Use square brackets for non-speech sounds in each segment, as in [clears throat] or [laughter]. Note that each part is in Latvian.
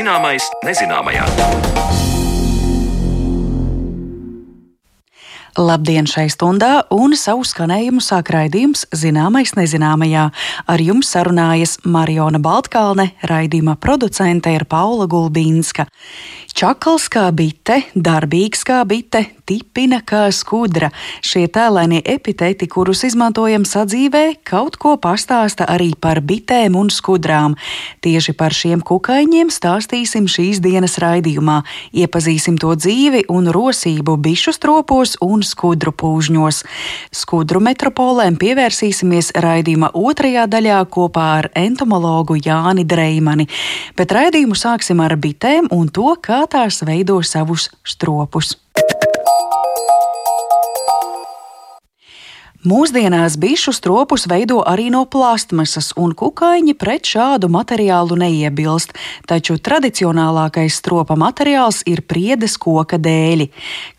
Zināmais nezināmajā. Labdien šai stundā un savu skanējumu sāk raidījums Zināmais nezināmajā. Ar jums sarunājas Mariona Baltkalne, raidījuma producente ir Paula Gulbīnska. Čakals kā bite, darbīgs kā bite, tipina kā skudra. Šie tēlainie epiteti, kurus izmantojam sadzīvē, kaut ko pastāsta arī par bitēm un skudrām. Tieši par šiem kukaiņiem stāstīsim šīs dienas raidījumā. Iepazīsim to dzīvi un rosību bišu stropos un skudru pūžņos. Skudru metropolēm pievērsīsimies raidījuma otrajā daļā kopā ar entomologu Jāni Dreimani, bet raidījumu sāksim ar bitēm un to, kā tās veido savus stropus. Mūsdienās bišu stropus veido arī no plastmasas, un kukaiņi pret šādu materiālu neiebilst, taču tradicionālākais stropa materiāls ir priedes koka dēļi.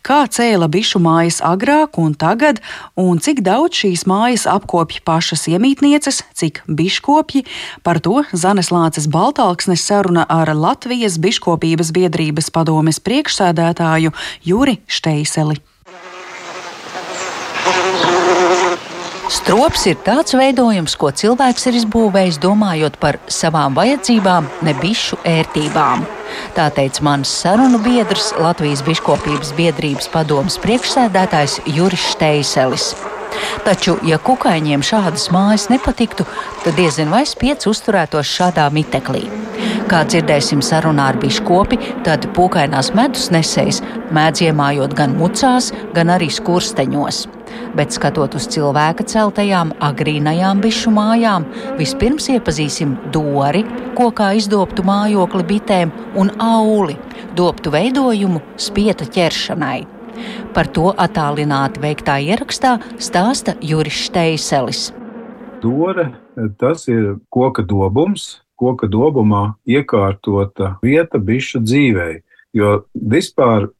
Kā cēla bišu mājas agrāk un tagad, un cik daudz šīs mājas apkopja pašas iemītnieces, cik biškopji, par to Zanes Lāces Baltāksnes saruna ar Latvijas biškopības biedrības padomes priekšsēdētāju Juri Šteiseli. Strops ir tāds veidojums, ko cilvēks ir izbūvējis domājot par savām vajadzībām, ne bišu ērtībām. Tā teica mans sarunu biedrs, Latvijas Biškopības biedrības padomas priekšsēdētājs Juris Šteiselis. Taču, ja kukaiņiem šādas mājas nepatiktu, tad diezin vai spiedz uzturētos šādā miteklī. Kā dzirdēsim sarunā ar biškopi, tad pūkainās medus nesējs mēdz iemājot gan mucās, gan arī skursteņos bet skatot uz cilvēka celtajām agrīnajām bišu mājām, vispirms iepazīsim dori, kokā izdobtu mājokli bitēm un auli, dobtu veidojumu spieta ķeršanai. Par to attālināti veiktā ierakstā stāsta Juris Šteiselis. Dore tas ir koka dobums, koka dobumā iekārtota vieta bišu dzīvei. Jo vispār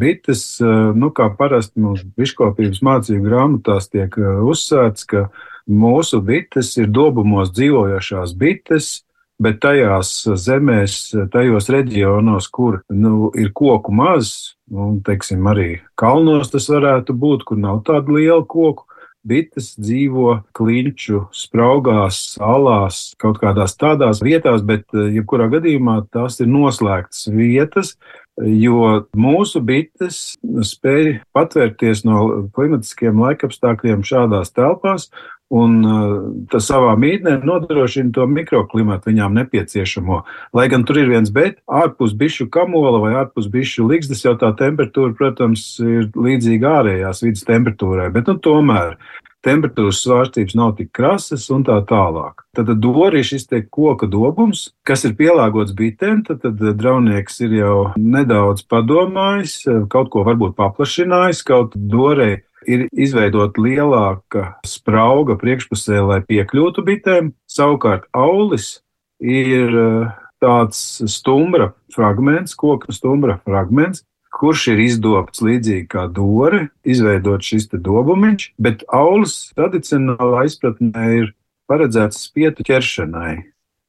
bites, nu, kā parasti mūsu biškopības mācību grāmatās tiek eh, uzsvērts, ka mūsu bites ir dobumos dzīvojošās bites, bet tajās zemēs, tajos reģionos, kur nu, ir koku maz, un teiksim, arī kalnos tas varētu būt, kur nav tādu lielu koku, bites dzīvo klinču spraugās, salās, kaut kādās tādās vietās, bet eh, jebkurā gadījumā tās ir noslēgtas vietas, jo mūsu bites spēj patvērties no klimatiskiem laikapstākļiem šādās telpās, un uh, tas savā mītnē nodrošina to mikroklimatu viņām nepieciešamo. Lai gan tur ir viens bet, ārpus bišu kamola vai ārpus bišu ligzdas jau tā temperatūra, protams, ir līdzīga ārējās vidas temperatūrai, bet nu, tomēr temperatūras svārstības nav tik krasas un tā tālāk. Tad dori ir šis koka dobums, kas ir pielāgots bitēm. Tad, tad draunieks ir jau nedaudz padomājis, kaut ko varbūt paplašinājis, kaut dorei ir izveidota lielāka sprauga priekšpusē, lai piekļūtu bitēm. Savukārt aulis ir eh, tāds stumbra fragments, koka stumbra fragments, kurš ir izdobts līdzīgi kā dore, izveidot šis dobumiņš, bet aulis tradicionālā izpratnē ir paredzēts spietu ķeršanai.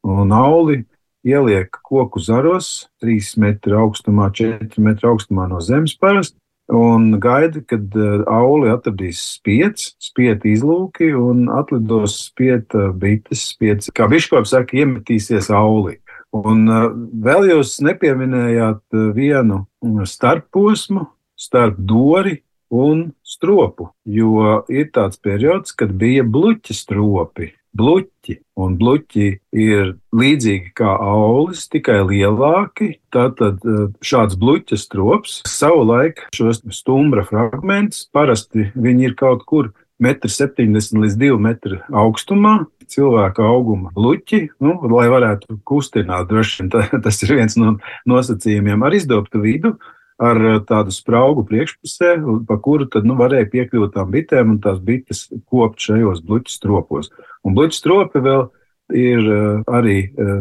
Un auli ieliek koku zaros, 3 metru augstumā, 4 metru augstumā no zemes parasti, un gaida, kad uh, auli atradīs spiedzi, spietu izlūki un atlidos spieta bites, spiedzi, kā biškops saka, iemetīsies aulī. Un uh, vēl jūs nepieminējāt vienu starposmu starp dori un stropu, jo ir tāds periods, kad bija bluķi stropi. Bluķi, un bluķi ir līdzīgi kā aulis, tikai lielāki. Tātad uh, šāds bluķa strops savulaik šos stumbra fragmentus parasti viņi ir kaut kur 1,70 līdz 2 metru augstumā, cilvēka auguma luķi, nu, lai varētu kustināt. Droši vien [laughs] tas ir viens no nosacījumiem ar izdobtu vidu, ar tādu spraugu priekšpusē, pa kuru tad nu, varēja piekļūt tām bitēm un tās bites kopt šajos bluķu stropos. Un bluķu stropi vēl ir arī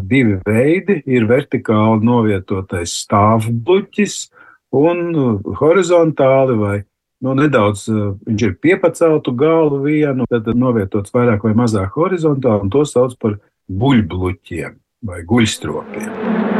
divi veidi. Ir vertikāli novietotais stāvbluķis un horizontāli vai nu, nedaudz viņš ir piepaceltu galu vienu, tad novietots vairāk vai mazāk horizontāli, un to sauc par buļbuļķiem vai guļstropiem.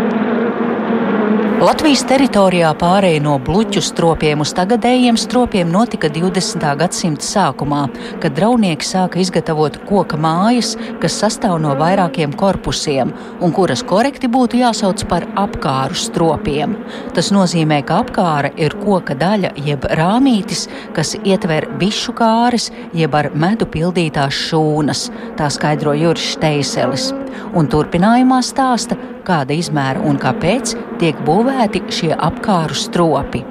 Latvijas teritorijā pārēja no bluķu stropiem uz tagadējiem stropiem notika 20. gadsimta sākumā, kad draunieki sāka izgatavot koka mājas, kas sastāv no vairākiem korpusiem un kuras korekti būtu jāsauc par apkāru stropiem. Tas nozīmē, ka apkāra ir koka daļa jeb rāmītis, kas ietver bišu kāres jeb ar medu pildītās šūnas, tā skaidro Juris Steiselis. Un turpinājumā stāsta, kāda izmēra un kāpēc tiek būvēti šie apkāru stropi.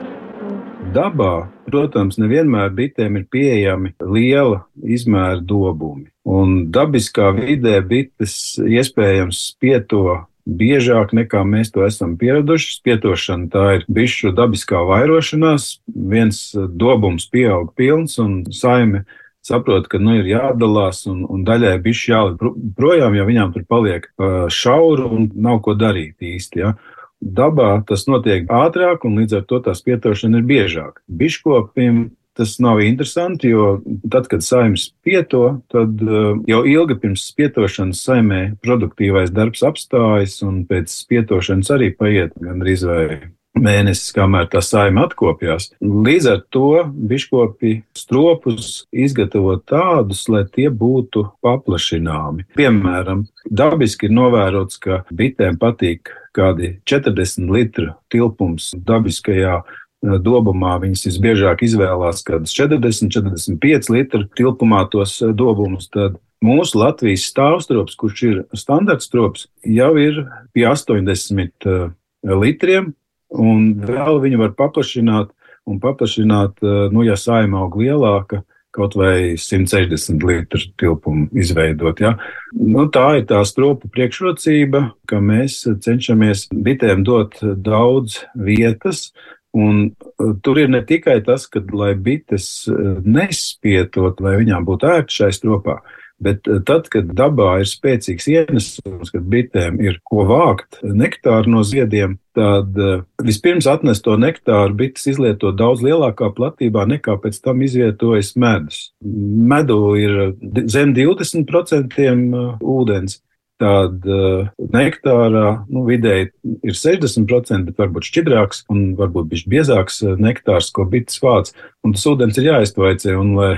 Dabā, protams, nevienmēr bitēm ir pieejami liela izmēra dobumi. Un dabiskā vidē bites iespējams spieto biežāk nekā mēs to esam pieraduši. Spietošana tā ir bišu dabiskā vairošanās. Viens dobums pieaug pilns un saime saprot, ka nu, ir jādalās un, un daļai bišķi jāliek projām, jo viņām tur paliek šauri un nav ko darīt īsti. Ja. Dabā tas notiek ātrāk, un līdz ar to tās pietošana ir biežāk. Biškopim tas nav interesanti, jo tad, kad saimnes pieto, tad jau ilgi pirms spietošanas saimē produktīvais darbs apstājas, un pēc spietošanas arī paiet gandrīz vai mēnesis, kamēr tā saima atkopjās. Līdz ar to biškopi stropus izgatavo tādus, lai tie būtu paplašināmi. Piemēram, dabiski ir novērots, ka bitēm patīk kādi 40 litru tilpums dabiskajā eh, dobumā. Viņas visbiežāk izvēlās kaut kādus 40, 45 litru tilpumā tos eh, dobumus. Tad mūsu Latvijas stāvstrops, kurš ir standarts strops, jau ir pie 80 eh, litriem. Un vēl viņu var paplašināt, un paplašināt, eh, nu, ja saima aug lielāka, kaut vai 160 litru tilpumu izveidot. Ja? Nu, tā ir tā stropu priekšrocība, ka mēs cenšamies bitēm dot daudz vietas. Un eh, tur ir ne tikai tas, ka lai bites eh, nespietot, lai viņām būtu ērti šai stropā, Bet eh, tad, kad dabā ir spēcīgs ienesums, kad bitēm ir ko vākt nektāru no ziediem, tad eh, vispirms atnest to nektāru bites izlieto daudz lielākā platībā nekā pēc tam izvietojas medus. Medu ir zem 20% eh, ūdens. Tad uh, nektārā nu, vidēji ir 60%, bet varbūt šķidrāks un varbūt bijis biezāks nektārs, ko bites vāc. Un tas ūdens ir jāiztvaicē, un lai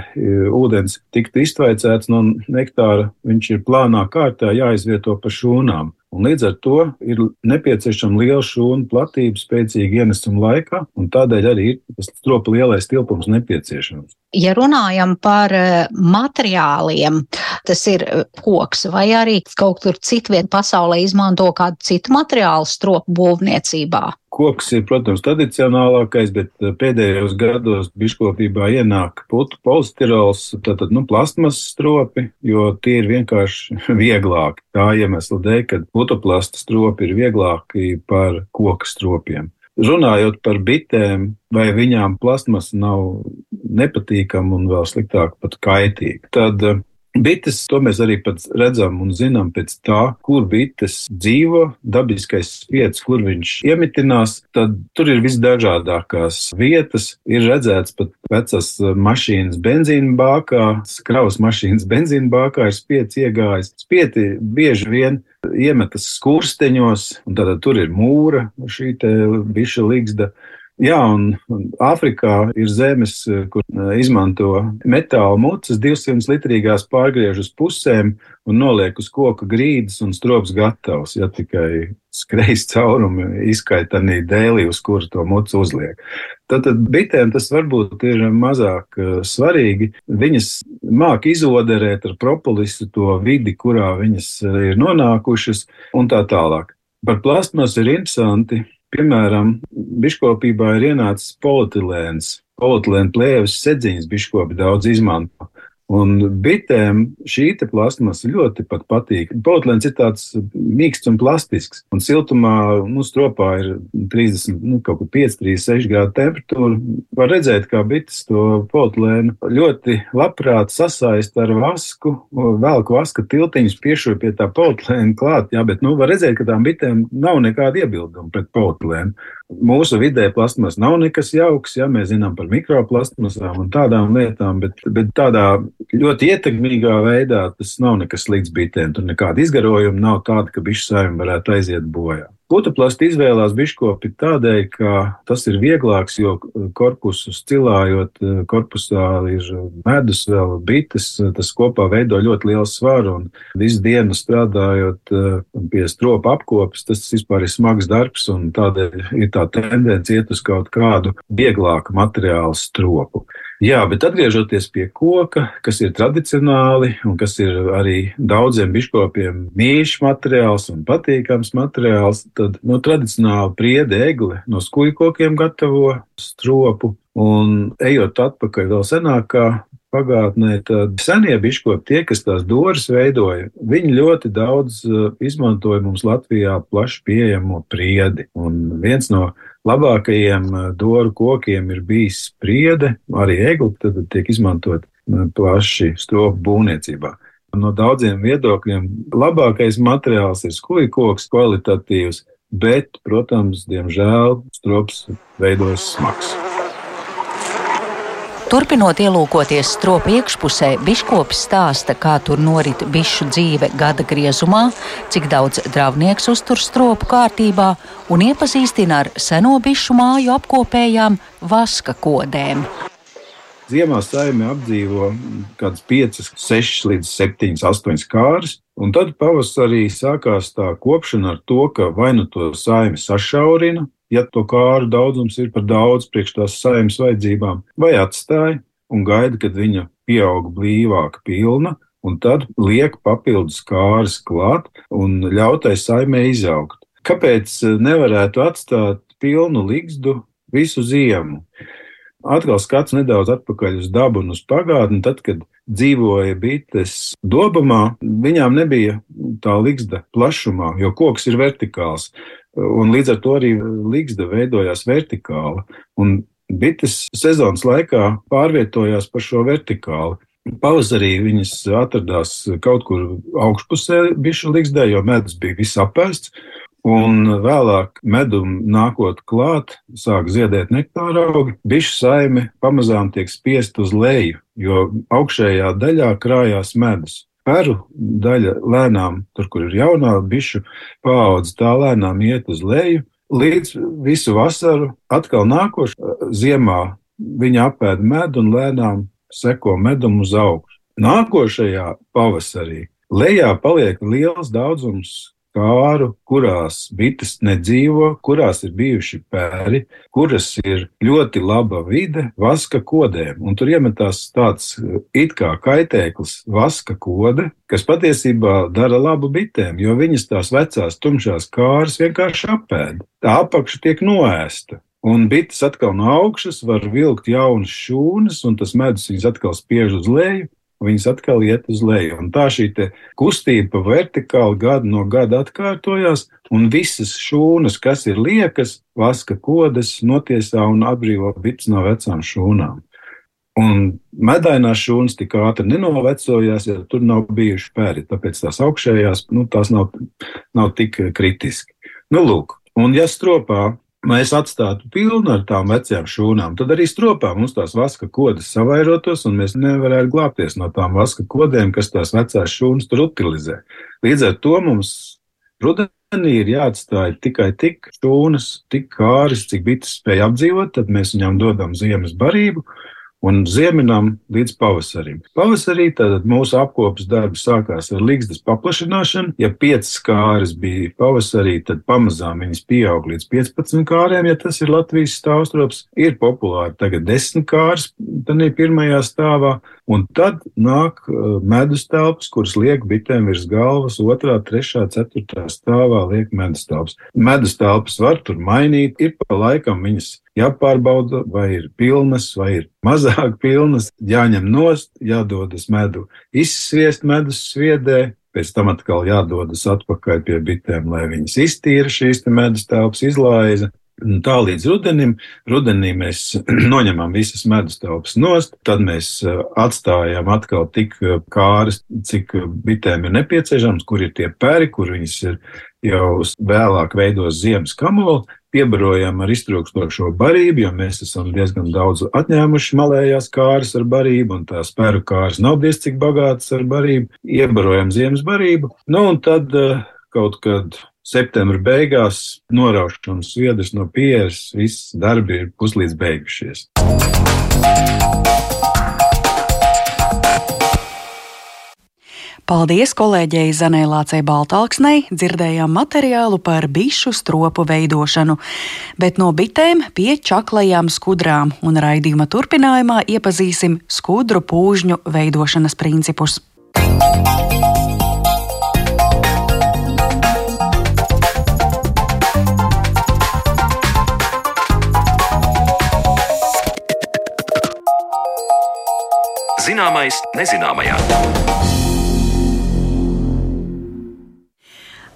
ūdens tiktu iztvaicēts no nektāra, viņš ir plānā kārtā jāizvieto pa šūnām. Un līdz ar to ir nepieciešama liela šūnu platība, spēcīga ienesuma laikā, un tādēļ arī ir tas stropa lielais tilpums nepieciešams. Ja runājam par eh, materiāliem, tas ir eh, koks vai arī kaut kur citviet pasaulē izmanto kādu citu materiālu stropu būvniecībā. Koks ir, protams, tradicionālākais, bet eh, pēdējos gados biškopībā ienāk polistirols, tātad, nu, plasmas stropi, jo tie ir vienkārši [laughs] vieglāki. Tā iemesla dēļ, ka putoplasta stropi ir vieglāki par koka stropiem. Runājot par bitēm, vai viņām plasmas nav nepatīkama un vēl sliktāk pat kaitīga, tad eh, Bites, to mēs arī redzam un zinām pēc tā, kur bites dzīvo, dabiskais vietas, kur viņš iemitinās. Tad tur ir visdažādākās vietas. Ir redzēts pat vecas mašīnas benzīna bākā, kravas mašīnas [laughs] benzīna bākā ir spiedz iegājis. Spieti bieži vien iemetas skursteņos, un tad tur ir mūra, šī biša līgsta. Jā, un Āfrikā ir zemes, eh, kur eh, izmanto metāla mucas, 200 litrīgās pārgriež uz pusēm un noliek uz koka grīdas, un strops gatavs. Ja tikai skrejas caurumi izskaita arī dēlī, uz kuru to mucu uzliek. Tad, tad bitēm tas varbūt ir mazāk uh, svarīgi. Viņas māk izoderēt ar propolisu to vidi, kurā viņas ir nonākušas, un tā tālāk. Par plastmasu ir interesanti Piemēram, biškopībā ir ienācis polietilēns. Polietilēna plēves sedziņas biškopi daudz izmanto. Un bitēm šī plasmasa ļoti patīk. Polietilēns ir tāds mīksts un plastisks. Un siltumā, nu, stropā ir 30, nu, kaut kur 5, 36 grādu temperatūra. Var redzēt, kā bites to polietilēnu ļoti labprāt sasaist ar vasku, velku vaska tiltiņus, piešuvi pie tā polietilēna klāt. Jā, bet, nu, var redzēt, ka tām bitēm nav nekāda iebilduma pret polietilēnu. Mūsu vidē plasmas nav nekas jauks, ja mēs zinām par mikroplasmasām un tādām lietām, bet, bet tādā ļoti ietekmīgā veidā tas nav nekas slikts bitēm. Tur nekāda izgarojuma nav tāda, ka bišu saimē varētu aiziet bojā. Putuplastu izvēlās biškopi tādēļ, ka tas ir vieglāks, jo korpusu stilājot, korpusā ir medus, vēl bites, tas kopā veido ļoti lielu svaru visu dienu strādājot eh, pie stropa apkopes, tas vispār ir smags darbs tādēļ ir tā tendence iet uz kaut kādu vieglāku materiālu stropu. Jā, bet atgriežoties pie koka, kas ir tradicionāli un kas ir arī daudziem biškopiem mīļš materiāls un patīkams materiāls, tad no nu, tradicionāli priede egle no skujkokiem gatavo stropu. Un ejot atpakaļ vēl senākā pagātnē, tad senie biškopi, tie, kas tās dūris veidoja, viņi ļoti daudz uh, izmantoja mums Latvijā plaši pieejamo priedi. Un viens no labākajiem eh, dūru kokiem ir bijis spriede, arī egli, tad tiek izmantot eh, plaši stropu būvniecībā. No daudziem viedokļiem labākais materiāls ir skuju koks, kvalitatīvs, bet, protams, diemžēl strops veidojas smags. Turpinot ielūkoties stropa iekšpusē, biškops stāsta, kā tur norit bišu dzīve gada griezumā, cik daudz dravnieks uztur stropu kārtībā un iepazīstina ar seno bišu māju apkopējām vaska kodēm. Ziemā saime apdzīvo kaut kādas 5, 6 līdz 7, 8 kārtas. Un tad pavasarī sākās tā kopšana ar to, ka vai nu to saimi sašaurina, ja to kāru daudzums ir par daudz priekš tās saimnes vajadzībām, vai atstāja un gaida, kad viņa pieaug blīvāk, pilna, un tad liek papildus kāras klāt un ļautai saimē izaugt. Kāpēc nevarētu atstāt pilnu ligzdu visu ziemu? Atkal skats nedaudz atpakaļ uz dabu un uz pagātni. Tad, kad dzīvoja bites dobamā, viņām nebija tā ligzda plašumā, jo koks ir vertikāls. Un līdz ar to arī līgsta veidojās vertikāli. Un bites sezonas laikā pārvietojās pa šo vertikāli. Pavasarī viņas atradās kaut kur augšpusē, bišu līgstē, jo medus bija visapēsts. Un vēlāk, medum nākot klāt, sāk ziedēt nektāra augi. Bišu saime pamazām tiek spiest uz leju, jo augšējā daļā krājās medus. Peru daļa lēnām, tur, kur ir jaunā bišu paudze, tā lēnām iet uz leju. Līdz visu vasaru, atkal nākošā ziemā, viņa apēda medu un lēnām seko medumu uz augšu. Nākošajā pavasarī lejā paliek liels daudzums kāru, kurās bites nedzīvo, kurās ir bijuši pēri, kuras ir ļoti laba vide vaska kodēm. Un tur iemetās tāds it kā kaitēklis vaska kode, kas patiesībā dara labu bitēm, jo viņas tās vecās tumšās kāras vienkārši apēda. Tā apakša tiek noēsta. Un bites atkal no augšas var vilkt jaunas šūnas, un tas medus viņas atkal spiež uz leju, viņas atkal iet uz leju. Un tā šī kustība vertikāli gadu no gada atkārtojās, un visas šūnas, kas ir liekas, vaska kodas, notiesā un atbrīvo bites no vecām šūnām. Un medainās šūnas tik ātri nenovecojās, ja tur nav bijuši pēri. Tāpēc tās augšējās, nu, tās nav, nav tik kritiski. Nu, lūk, un ja stropā mēs atstātu pilnu ar tām vecajām šūnām, tad arī stropā mums tās vaska kodas savairotos, un mēs nevarētu glābties no tām vaska kodēm, kas tās vecās šūnas tur utilizē. Līdz ar to mums rudenī ir jāatstāj tikai tik šūnas, tik kāris, cik bites spēj apdzīvot, tad mēs viņām dodam ziemas barību un zieminām līdz pavasarim. Pavasarī tātad mūsu apkopes darbs sākās ar līgstas paplašināšanu. Ja piecas kāras bija pavasarī, tad pamazām viņas pieaug līdz 15 kārēm, ja tas ir Latvijas stāvstrops. Ir populāri tagad 10 kāras, tad ir pirmajā stāvā, un tad nāk uh, medus telpas, kuras liek bitēm virs galvas, otrā, trešā, ceturtā stāvā liek medus telpas. Medus telpas var tur mainīt, ir pa laikam viņas jāpārbauda, vai ir pilnas, vai ir mazāk pilnas, jāņem nost, jādodas medu, izsviest medus sviedē, pēc tam atkal jādodas atpakaļ pie bitēm, lai viņas iztīra šīs medus telpas, izlaiza. Un tā līdz rudenim. Rudenī mēs [clears throat] noņemam visas medus telpas nost, tad mēs eh, atstājam atkal tik eh, kāras, cik bitēm ir nepieciešams, kur ir tie pēri, kur viņas ir jau vēlāk veidos ziemas kamoli piebarojam ar iztrūkstošo barību, jo mēs esam diezgan daudz atņēmuši malējās kāras ar barību, un tās pēru kāras nav diez cik bagātas ar barību. Iebarojam ziemas barību, nu un tad eh, kaut kad septembra beigās noraušana sviedras no pieres, viss darbi ir puslīdz beigušies. Paldies kolēģei Zanē Lācei Baltāksnei, dzirdējām materiālu par bišu stropu veidošanu, bet no bitēm pie čaklajām skudrām un raidījuma turpinājumā iepazīsim skudru pūžņu veidošanas principus. Zināmais nezināmajā.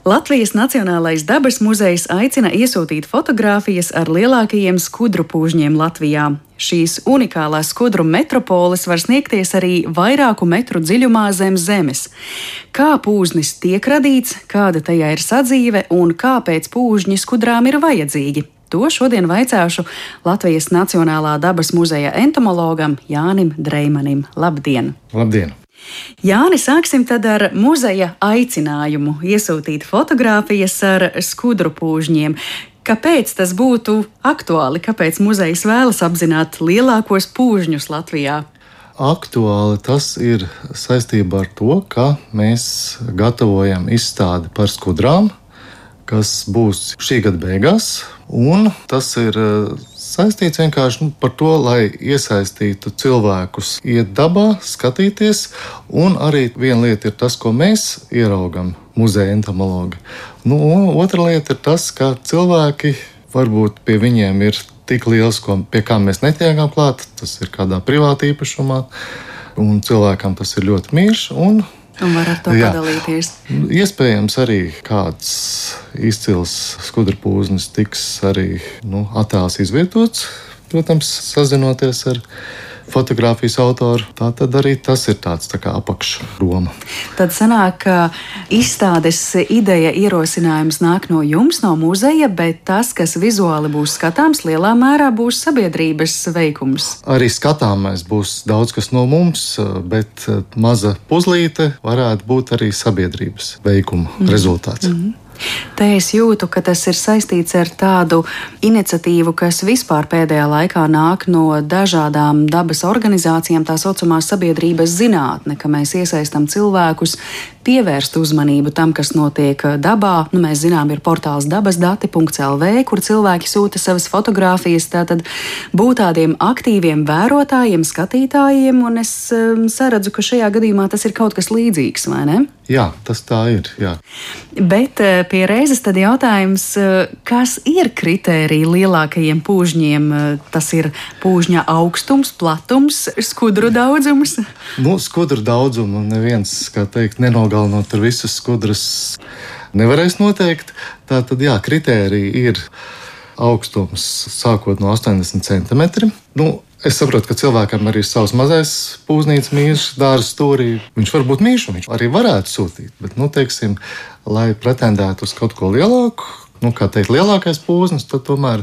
Latvijas Nacionālais dabas muzejs aicina iesūtīt fotogrāfijas ar lielākajiem skudru pūžņiem Latvijā. Šīs unikālās skudru metropoles var sniegties arī vairāku metru dziļumā zem zemes. Kā pūznis tiek radīts, kāda tajā ir sadzīve un kāpēc pūžņi skudrām ir vajadzīgi? To šodien vaicāšu Latvijas Nacionālā dabas muzeja entomologam Jānim Dreimanim. Labdien! Labdien! Jāni, sāksim tad ar muzeja aicinājumu iesūtīt fotogrāfijas ar skudru pūžņiem. Kāpēc tas būtu aktuāli? Kāpēc muzejs vēlas apzināt lielākos pūžņus Latvijā? Aktuāli tas ir saistībā ar to, ka mēs gatavojam izstādi par skudrām, kas būs šī gada beigās. Tas ir saistīts vienkārši nu, par to, lai iesaistītu cilvēkus, iet dabā, skatīties. Un arī viena lieta ir tas, ko mēs ieraugam muzeja entomologi. Nu, otra lieta ir tas, ka cilvēki varbūt pie viņiem ir tik liels, ko, pie kā mēs netiekam klāt. Tas ir kādā privātā īpašumā, un cilvēkam tas ir ļoti mīļš. Un var ar to Jā. padalīties. Iespējams, arī kāds izcils skudru pūznis tiks arī nu, attēls izvietots, protams, sazinoties ar viņu fotografijas autoru. Tā tad arī tas ir tāds tā kā apakšroma. Tad sanāk, ka izstādes ideja ierosinājums nāk no jums, no muzeja, bet tas, kas vizuāli būs skatāms, lielā mērā būs sabiedrības veikums. Arī skatāmais būs daudz kas no mums, bet maza puzlīte varētu būt arī sabiedrības veikuma mm. rezultāts. Mm -hmm. Te es jūtu, ka tas ir saistīts ar tādu iniciatīvu, kas vispār pēdējā laikā nāk no dažādām dabas organizācijām, tā saucamā sabiedrības zinātne, ka mēs iesaistām cilvēkus pievērst uzmanību tam, kas notiek dabā. Nu, mēs zinām, ir portāls dabasdati.lv, kur cilvēki sūta savas fotogrāfijas. Tātad būt tādiem aktīviem vērotājiem, skatītājiem, un es um, saredzu, ka šajā gadījumā tas ir kaut kas līdzīgs, vai ne? Jā, tas tā ir. Jā. Bet uh, pie reizes tad jautājums, kas ir kritērija lielākajiem pūžņiem? Tas ir pūžņa augstums, platums, skudru daudzums. Nu, skudru daudzumu neviens, kā teikt, nenogalina nogalinot tur visas skudras, nevarēs noteikt. Tā tad, jā, kritērija ir augstums sākot no 80 centimetriem. Nu, Es saprotu, ka cilvēkam arī ir savs mazais pūznīts, mīļš, dārza stūrī. Viņš var būt mīļš, viņš arī varētu sūtīt. Bet, nu, teiksim, lai pretendētu uz kaut ko lielāku, nu, kā teikt, lielākais pūznis, tad tomēr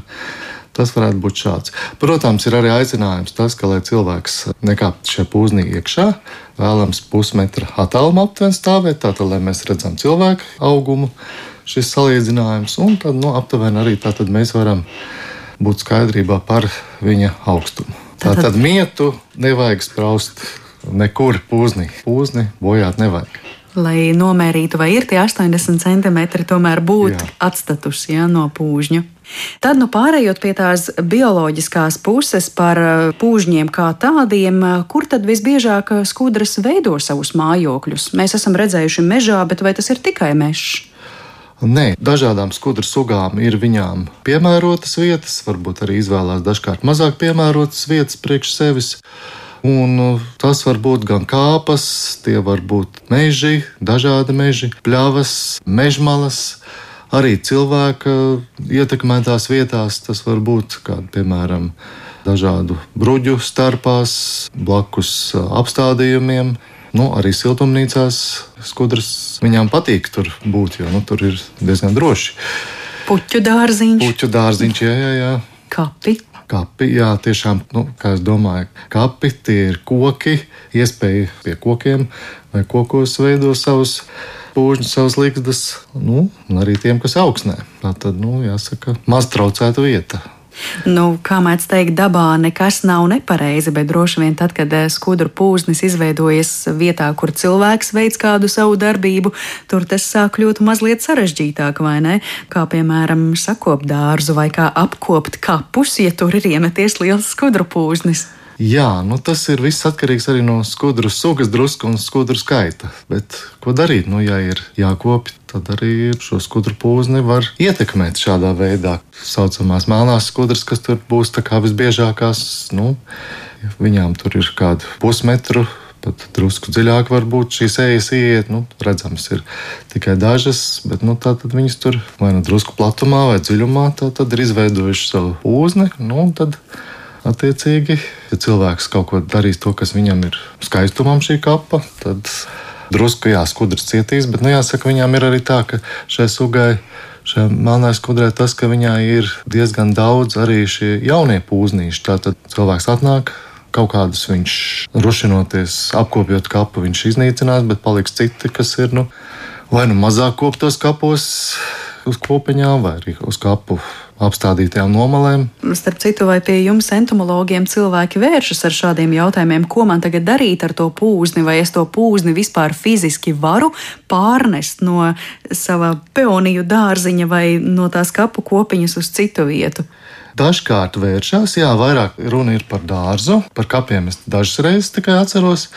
Tas varētu būt šāds. Protams, ir arī aicinājums tas, ka, lai cilvēks nekāptu šajā pūznī iekšā, vēlams pusmetra attālumā aptuveni stāvēt, tātad, lai mēs redzam cilvēku augumu, šis salīdzinājums, un tad nu, aptuveni arī tātad mēs varam būt skaidrībā par viņa augstumu. Tātad, tātad mietu nevajag spraust nekur pūznī. Pūzni bojāt nevajag lai nomērītu, vai ir tie 80 centimetri, tomēr būt jā. atstatus ja, no pūžņa. Tad, nu, pārējot pie tās bioloģiskās puses par uh, pūžņiem kā tādiem, uh, kur tad visbiežāk uh, skudras veido savus mājokļus? Mēs esam redzējuši mežā, bet vai tas ir tikai mežs? Nē, dažādām skudru sugām ir viņām piemērotas vietas, varbūt arī izvēlās dažkārt mazāk piemērotas vietas priekš sevis. Un uh, tas var būt gan kāpas, tie var būt meži, dažādi meži, pļavas, mežmalas. Arī cilvēka ietekmētās vietās tas var būt kāda, piemēram, dažādu bruģu starpās, blakus apstādījumiem. Nu, arī siltumnīcās skudras viņām patīk tur būt, jo nu, tur ir diezgan droši. Puķu dārziņš. Puķu dārziņš, jā, jā. jā. Kapi kapi. Jā, tiešām, nu, kā es domāju, kapi tie ir koki, iespēja pie kokiem vai kokos veidot savus pūžņus, savas līgstas, nu, un arī tiem, kas augsnē. Tā tad, nu, jāsaka, maz traucēta vieta. Nu, kā mēdz teikt, dabā nekas nav nepareizi, bet droši vien tad, kad eh, skudru pūznis izveidojas vietā, kur cilvēks veids kādu savu darbību, tur tas sāk kļūt mazliet sarežģītāk, vai ne? Kā piemēram sakopt dārzu vai kā apkopt kapus, ja tur ir iemeties liels skudru pūznis. Jā, nu tas ir viss atkarīgs arī no skudru sugas, drusku un skudru skaita. Bet ko darīt? Nu, ja ir jākopja, tad arī šo skudru pūzni var ietekmēt šādā veidā. Tā saucamās melnās skudras, kas tur būs visbiežākās, nu, viņām tur ir kāda pusmetru pat drusku dziļāk var būt šīs ejas iet. Nu, redzams, ir tikai dažas, bet nu, viņas tur vai nu drusku platumā vai dziļumā ir izveidojušas savu pūzni. Nu, tad Attiecīgi, ja cilvēks kaut ko darīs, to, kas viņam ir skaistumam šī kapa, tad drusku jāskudras cietīs. Bet nu, jāsaka, viņām ir arī tā, ka šai sugai. Šajā melnā skudrē tas, ka viņā ir diezgan daudz arī šie jaunie pūznīši. Tātad cilvēks atnāk, kaut kādus viņš rušinoties, apkopjot kapu, viņš iznīcinās, bet paliks citi, kas ir nu, vai nu mazāk koptos kapos uz kopiņām, vai arī uz kapu apstādītajām nomalēm. Starp citu, vai pie jums entomologiem cilvēki vēršas ar šādiem jautājumiem, ko man tagad darīt ar to pūzni, vai es to pūzni vispār fiziski varu pārnest no sava peoniju dārziņa vai no tās kapu kopiņas uz citu vietu? Dažkārt vēršās, jā, vairāk runa ir par dārzu, par kapiem es dažas reizes tikai atceros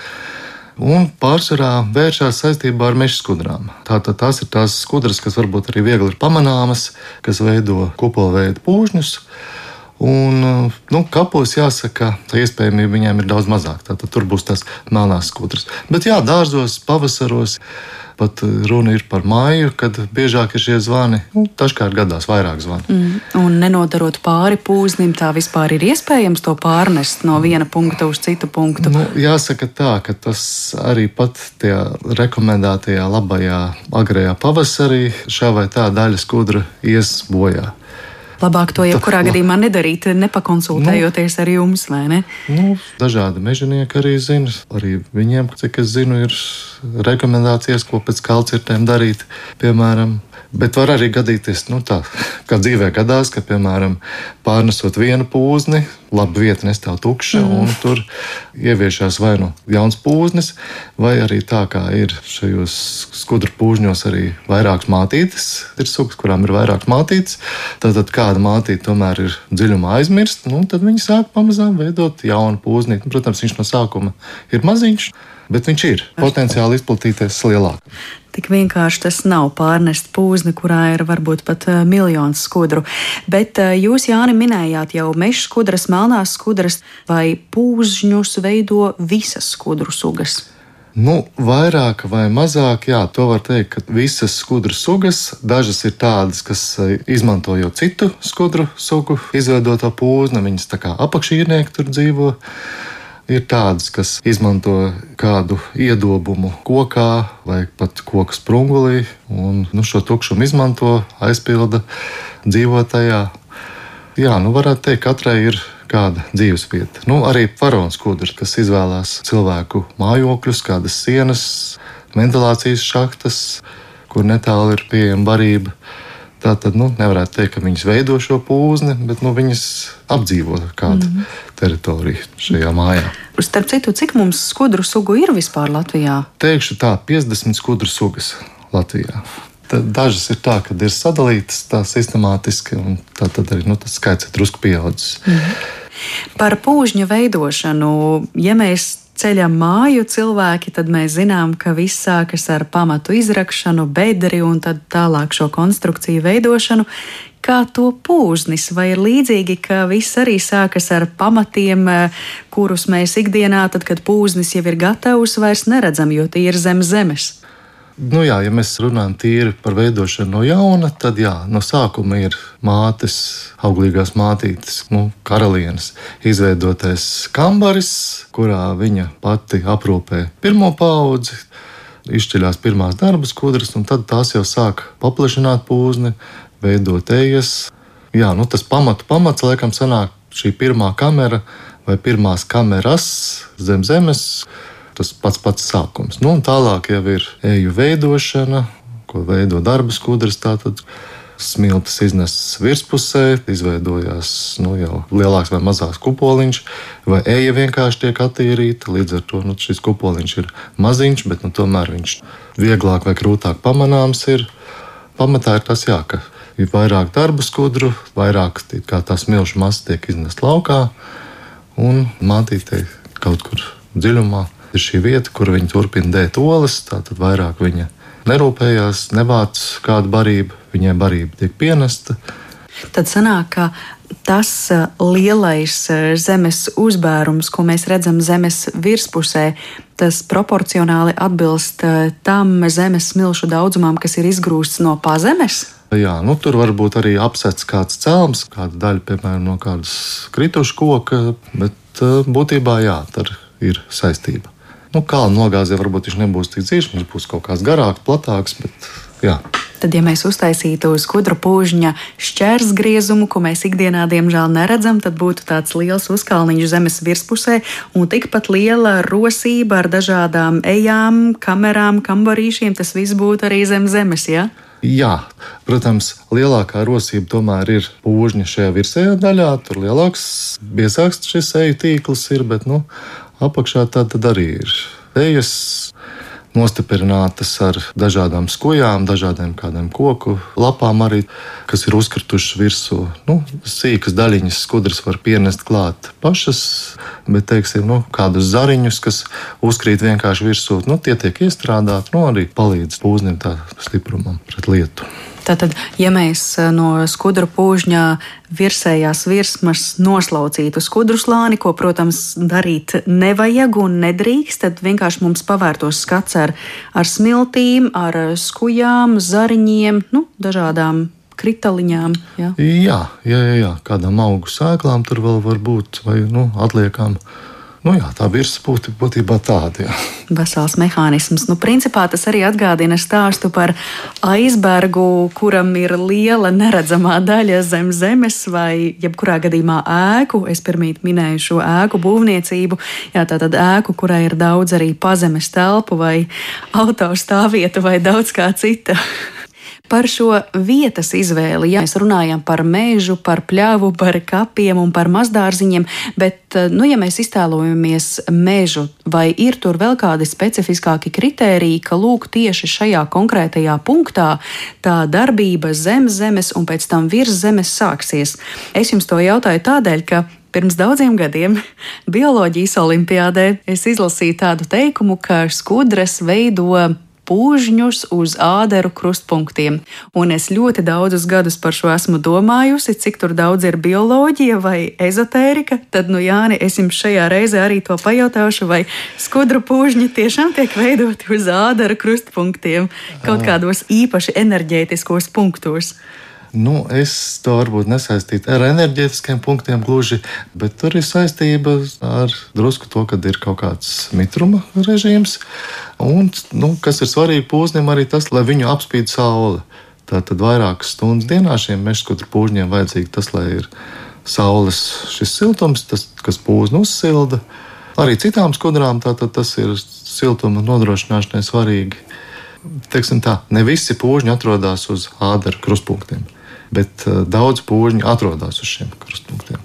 un pārsvarā vēršās saistībā ar meža skudrām. Tātad tās ir tās skudras, kas varbūt arī viegli ir pamanāmas, kas veido kupolveidu pūžņus. Un, nu, kapos jāsaka, tā iespējamība viņiem ir daudz mazāka. Tad tur būs tās melnās skudras. Bet jā, dārzos, pavasaros Pat eh, runa ir par māju, kad biežāk ir šie zvani. Nu, dažkārt gadās vairāk zvanu. Mm. Un nenodarot pāri pūznim, tā vispār ir iespējams to pārnest no viena punkta uz citu punktu. Nu, jāsaka tā, ka tas arī pat tajā rekomendētajā labajā agrējā pavasarī šā vai tā daļa skudra ies bojā. Labāk to jebkurā gadījumā nedarīt, nepakonsultējoties nu, ar jums, vai ne? Nu, dažādi mežonieki arī zina. Arī viņiem, cik es zinu, ir rekomendācijas, ko pēc kalcirtēm darīt. Piemēram, Bet var arī gadīties, nu, tā, kā dzīvē gadās, ka, piemēram, pārnesot vienu pūzni, laba vieta nestāv tukša, mm. un tur ieviešās vai nu jauns pūznis, vai arī tā kā ir šajos skudru pūžņos arī vairākas mātītes. Ir sugas, kurām ir vairākas mātītes. Tad, kāda mātīte tomēr ir dziļumā aizmirsta, nu, tad viņi sāk pamazām veidot jaunu pūzni. Protams, viņš no sākuma ir maziņš bet viņš ir potenciāli izplatīties lielāk. Tik vienkārši tas nav pārnest pūzni, kurā ir varbūt pat uh, miljons skudru. Bet uh, jūs, Jāni, minējāt jau meža skudras, melnās skudras vai pūžņus veido visas skudru sugas. Nu, vairāk vai mazāk, jā, to var teikt, ka visas skudru sugas, dažas ir tādas, kas izmantojot citu skudru sugu izveidoto pūzni, viņas tā kā apakšīrnieki tur dzīvo. Ir tādas, kas izmanto kādu iedobumu kokā vai pat koku sprungulī, un nu, šo tukšumu izmanto, aizpilda dzīvotajā. Jā, nu varētu teikt, katrai ir kāda dzīvesvieta. Nu, arī faraons kudrs, kas izvēlās cilvēku mājokļus, kādas sienas, ventilācijas šахtas, kur netālu ir pieejama barība. Tā tad nu, nevarētu teikt, ka viņas veido šo pūzni, bet nu, viņas apdzīvo kādu mm -hmm. Teritoriju šajā mājā. Starp citu, cik mums skudru sugu ir vispār Latvijā? Teikšu tā, 50 skudru sugas Latvijā. Tad dažas ir tā, ka ir sadalītas tā sistemātiski, un tā tad arī nu, tas skaits ir drusku pieaudzis. Mm -hmm. Par pūžņu veidošanu, ja mēs ceļam māju cilvēki, tad mēs zinām, ka viss sākas ar pamatu izrakšanu, bedri un tad tālāk šo konstrukciju veidošanu. Kā to pūznis, vai ir līdzīgi, ka viss arī sākas ar pamatiem, kurus mēs ikdienā, tad, kad pūznis jau ir gatavs, vairs neredzam, jo tie ir zem zemes? Nu jā, ja mēs runājam tīri par veidošanu no jauna, tad jā, no sākuma ir mātes, auglīgās mātītes, nu, karalienes izveidotais kambaris, kurā viņa pati aprūpē pirmo paudzi. Izšķiļās pirmās darbas kudras, un tad tās jau sāk paplašināt pūzni, veidot ejas. Jā, nu tas pamatu pamats laikam sanāk šī pirmā kamera vai pirmās kameras zem zemes, tas pats pats sākums. Nu, tālāk jau ir eju veidošana, ko veido darba skudras. Tātad smiltis izneses virspusē, izveidojās nu, jau lielāks vai mazāks kupoliņš, vai eja vienkārši tiek attīrīta. Līdz ar to nu, šis kupoliņš ir maziņš, bet nu, tomēr viņš vieglāk vai grūtāk pamanāms ir. Pamatā ir tas, jā, ka ir vairāk darba skudru, vairāk tā smilšu masa tiek iznesta laukā, un mātītei kaut kur dziļumā ir šī vieta, kur viņi turpina dēt olas. Tātad vairāk viņa nerūpējās, nevāc kādu barību, viņai barība tiek pienesta. Tad sanāk, ka tas uh, lielais uh, zemes uzbērums, ko mēs redzam zemes virspusē, tas proporcionāli atbilst uh, tam zemes smilšu daudzumam, kas ir izgrūsts no pazemes. Jā, nu, tur var būt arī apsets kāds cēlums, kāda daļa, piemēram, no kādas krituša koka, bet būtībā jā, tur ir saistība. Nu, Kalnu nogāzē varbūt viņš nebūs tik dziļš, viņš būs kaut kāds garāks, platāks. Bet, jā. Tad, ja mēs uztaisītu skudru pūžņa šķērsgriezumu, ko mēs ikdienā diemžēl neredzam, tad būtu tāds liels uzkalniņš zemes virspusē un tikpat liela rosība ar dažādām ejām, kamerām, kambarīšiem. Tas viss būtu arī zem zemes. Ja? Jā, protams, lielākā rosība tomēr ir pūžņa šajā virsējā daļā. Tur lielāks, biezāks šis eju tīkls ir, bet nu, apakšā tā tad arī ir ejas nostiprinātas ar dažādām skujām, dažādiem kādiem koku lapām, arī, kas ir uzkritušas virsū. Nu, sīkas daļiņas skudras var pienest klāt pašas, bet, teiksim, nu, kādus zariņus, kas uzkrīt vienkārši virsū, nu, tie tiek iestrādāti, nu, arī palīdz pūznim tā stiprumam pret lietu. Tātad, ja mēs eh, no skudru pūžņa virsējās virsmas noslaucītu skudru slāni, ko, protams, darīt nevajag un nedrīkst, tad vienkārši mums pavērtos skats ar, ar smiltīm, ar skujām, zariņiem, nu, dažādām kritaliņām. Jā, jā, jā, jā, jā. kādām augu sēklām tur vēl var būt vai nu, atliekām. Nu, jā, tā virsma būtībā tāda. Jā. Vesels mehānisms. Nu, principā tas arī atgādina stāstu par aizbergu, kuram ir liela neredzamā daļa zem zemes, vai jebkurā gadījumā ēku. Es pirmīt minēju šo ēku būvniecību. Jā, tā tad ēku, kurai ir daudz arī pazemes telpu vai autostāvvietu vai daudz kā cita par šo vietas izvēli. Ja mēs runājam par mežu, par pļāvu, par kapiem un par mazdārziņiem, bet, eh, nu, ja mēs iztēlojamies mežu, vai ir tur vēl kādi specifiskāki kritēriji, ka lūk, tieši šajā konkrētajā punktā tā darbība zem zemes un pēc tam virs zemes sāksies? Es jums to jautāju tādēļ, ka Pirms daudziem gadiem [laughs] bioloģijas olimpiādē es izlasīju tādu teikumu, ka skudras veido pūžņus uz āderu krustpunktiem. Un es ļoti daudzus gadus par šo esmu domājusi, cik tur daudz ir bioloģija vai ezotērika. Tad, nu, Jāni, es jums šajā reizē arī to pajautāšu, vai skudru pūžņi tiešām tiek veidoti uz āderu krustpunktiem kaut kādos īpaši enerģētiskos punktos. Nu, es to varbūt nesaistītu ar enerģētiskiem punktiem gluži, bet tur ir saistība ar drusku to, ka ir kaut kāds mitruma režīms. Un, nu, kas ir svarīgi pūznim, arī tas, lai viņu apspīd saule. Tātad vairākas stundas dienā šiem mežskutru pūžņiem vajadzīgi tas, lai ir saules šis siltums, tas, kas pūzni uzsilda. Arī citām skudrām tātad tas ir siltuma nodrošināšanai svarīgi. Teiksim tā, ne visi pūžņi atrodas uz ādaru krustpunktiem bet eh, daudz pūžņu atrodas uz šiem krustpunktiem.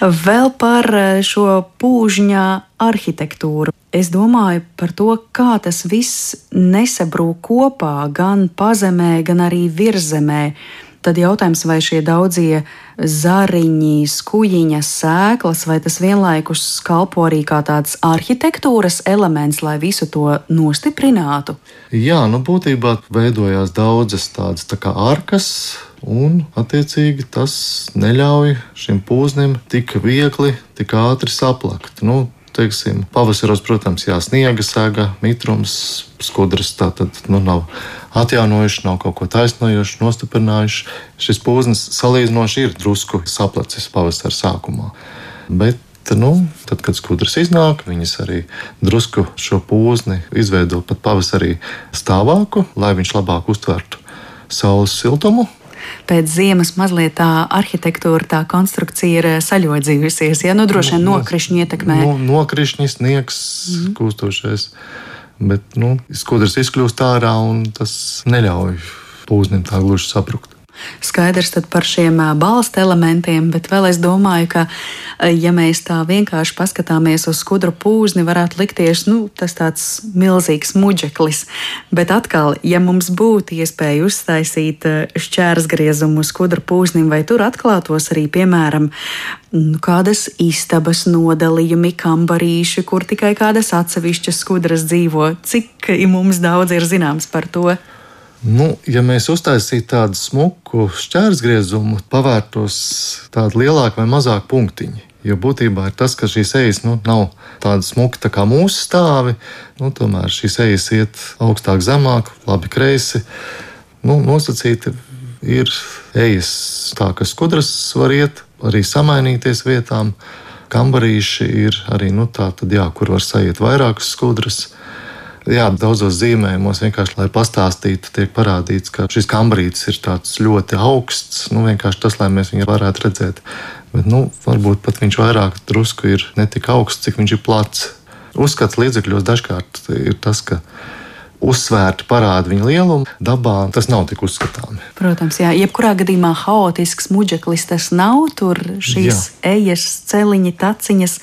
Vēl par eh, šo pūžņa arhitektūru. Es domāju par to, kā tas viss nesabrūk kopā gan pazemē, gan arī virzemē. Tad jautājums, vai šie daudzie zariņi, skujiņas, sēklas, vai tas vienlaikus kalpo arī kā tāds arhitektūras elements, lai visu to nostiprinātu? Jā, nu būtībā veidojās daudzas tādas tā kā arkas, un attiecīgi tas neļauj šim pūznim tik viegli, tik ātri saplakt. Nu, teiksim, pavasaros, protams, jā, sniega sēga, mitrums, skudras tā tad nu, nav atjaunojuši, nav kaut ko taisnojuši, nostiprinājuši. Šis pūznis salīdzinoši ir drusku saplacis pavasara sākumā. Bet Nu, tad, kad skudras iznāk, viņas arī drusku šo pūzni izveido pat pavasarī stāvāku, lai viņš labāk uztvertu saules siltumu. Pēc ziemas mazliet tā arhitektūra, tā konstrukcija ir saļodzījusies. Ja? Nu, droši vien nokrišņi ietekmē. No, nokrišņi, sniegs, mm. kūstošais. Bet nu, skudrs izkļūst ārā un tas neļauj pūznim tā gluži sabrukt skaidrs par šiem balsta elementiem, bet vēl es domāju, ka, ja mēs tā vienkārši paskatāmies uz skudru pūzni, varētu likties, nu, tas tāds milzīgs muģeklis. Bet atkal, ja mums būtu iespēja uztaisīt šķērsgriezumu skudru pūznim, vai tur atklātos arī, piemēram, nu, kādas istabas nodalījumi, kambarīši, kur tikai kādas atsevišķas skudras dzīvo, cik mums daudz ir zināms par to. Nu, ja mēs uztaisītu tādu smuku šķērsgriezumu, pavērtos tādi lielāki vai mazāki punktiņi. Jo būtībā ir tas, ka šīs ejas nu, nav tādas smukas tā kā mūsu stāvi, nu, tomēr šīs ejas iet augstāk, zemāk, labi kreisi. Nu, nosacīti ir ejas tā, ka skudras var iet, arī samainīties vietām. Kambarīši ir arī nu, tā, tad, jā, kur var sajiet vairākas skudras jā, daudzos zīmējumos vienkārši, lai pastāstītu, tiek parādīts, ka šis kambarītis ir ļoti augsts. Nu, vienkārši tas, lai mēs viņu varētu redzēt. Bet, nu, varbūt pat viņš vairāk drusku ir ne tik augsts, cik viņš ir plats. Uzskats līdzekļos dažkārt ir tas, ka uzsvērti parāda viņa lielumu. Dabā tas nav tik uzskatāms. Protams, jā, jebkurā gadījumā haotisks muģeklis tas nav. Tur šīs jā. ejas, celiņi, taciņas,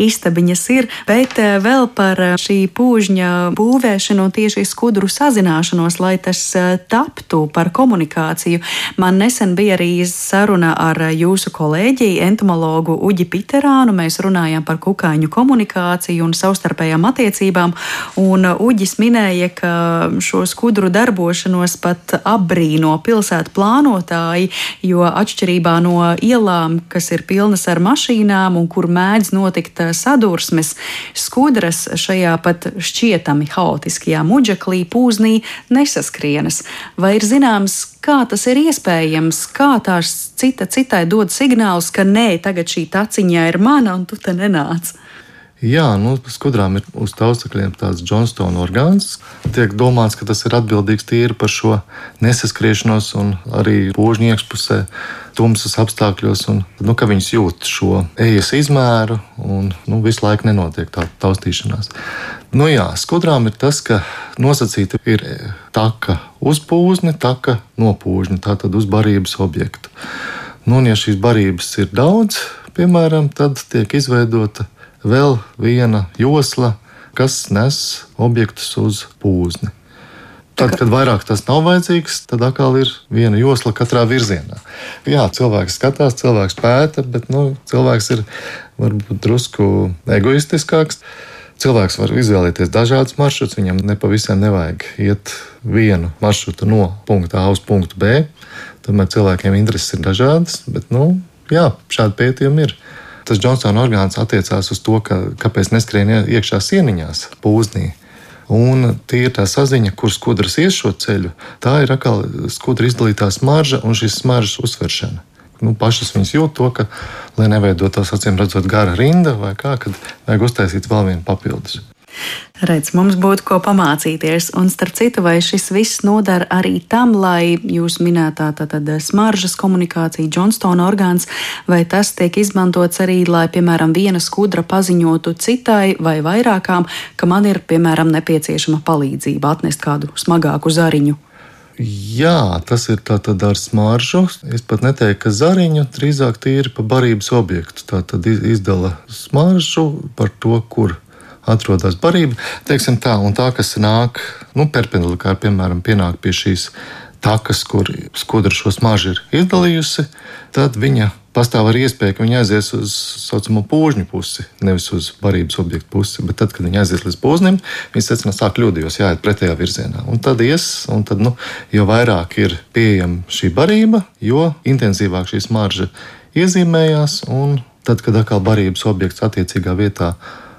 istabiņas ir. Bet eh, vēl par eh, šī pūžņa būvēšanu un tieši skudru sazināšanos, lai tas eh, taptu par komunikāciju. Man nesen bija arī saruna ar jūsu kolēģi, entomologu Uģi Piterānu. Mēs runājām par kukaiņu komunikāciju un savstarpējām attiecībām. Un Uģis minēja, ka šo skudru darbošanos pat apbrīno pilsētu plānotāji, jo atšķirībā no ielām, kas ir pilnas ar mašīnām un kur mēdz notikt eh, sadursmes, skudras šajā pat šķietami haotiskajā muģeklī pūznī nesaskrienas. Vai ir zināms, kā tas ir iespējams, kā tās cita citai dod signālus, ka nē, tagad šī taciņā ir mana un tu te nenāc? Jā, nu, skudrām ir uz taustakļiem tāds Johnstone orgāns. Tiek domāts, ka tas ir atbildīgs tīri par šo nesaskriešanos un arī požņu iekšpusē, tumsas apstākļos, un nu, ka viņas jūt šo ejas izmēru un nu, visu laiku nenotiek tā taustīšanās. Nu, jā, skudrām ir tas, ka nosacīta ir taka uz pūzni, taka no pūžņa, tātad uz barības objektu. Nu, un, ja šīs barības ir daudz, piemēram, tad tiek izveidota vēl viena josla, kas nes objektus uz pūzni. Tad, kad vairāk tas nav vajadzīgs, tad atkal ir viena josla katrā virzienā. Jā, cilvēks skatās, cilvēks pēta, bet nu, cilvēks ir varbūt drusku egoistiskāks. Cilvēks var izvēlēties dažādus maršrutus, viņam nepavisam nevajag iet vienu maršrutu no punkta A uz punktu B. Tomēr cilvēkiem intereses ir dažādas, bet nu, jā, šādi pētījumi ir tas Johnsona orgāns attiecās uz to, ka, kāpēc neskrien iekšā sieniņās, pūznī. Un tie ir tā saziņa, kur skudras ies šo ceļu. Tā ir atkal skudra izdalītā smarža un šīs smaržas uzsveršana. Nu, pašas viņas jūt to, ka, lai neveidotos acīm redzot gara rinda vai kā, kad vajag uztaisīt vēl vienu papildus. Redz, mums būtu ko pamācīties. Un, starp citu, vai šis viss nodara arī tam, lai jūs minētā tātad smaržas komunikācija, Johnstone orgāns, vai tas tiek izmantots arī, lai, piemēram, viena skudra paziņotu citai vai vairākām, ka man ir, piemēram, nepieciešama palīdzība atnest kādu smagāku zariņu? Jā, tas ir tātad ar smaržu. Es pat neteiktu, ka zariņu drīzāk tīri pa barības objektu. Tā tad izdala smaržu par to, kur atrodas barība. Teiksim tā, un tā, kas nāk nu, perpendikulāri, piemēram, pienāk pie šīs takas, kur skudra šo smaržu ir izdalījusi, tad viņa pastāv arī iespēja, ka viņa aizies uz tā saucamo požņu pusi, nevis uz barības objektu pusi. Bet tad, kad viņa aizies līdz poznim, viņa secinās, ka kļūdījos, jāiet pretējā virzienā. Un tad ies, un tad, nu, jo vairāk ir pieejama šī barība, jo intensīvāk šī smarža iezīmējās. Tad, kad atkal barības objekts attiecīgā vietā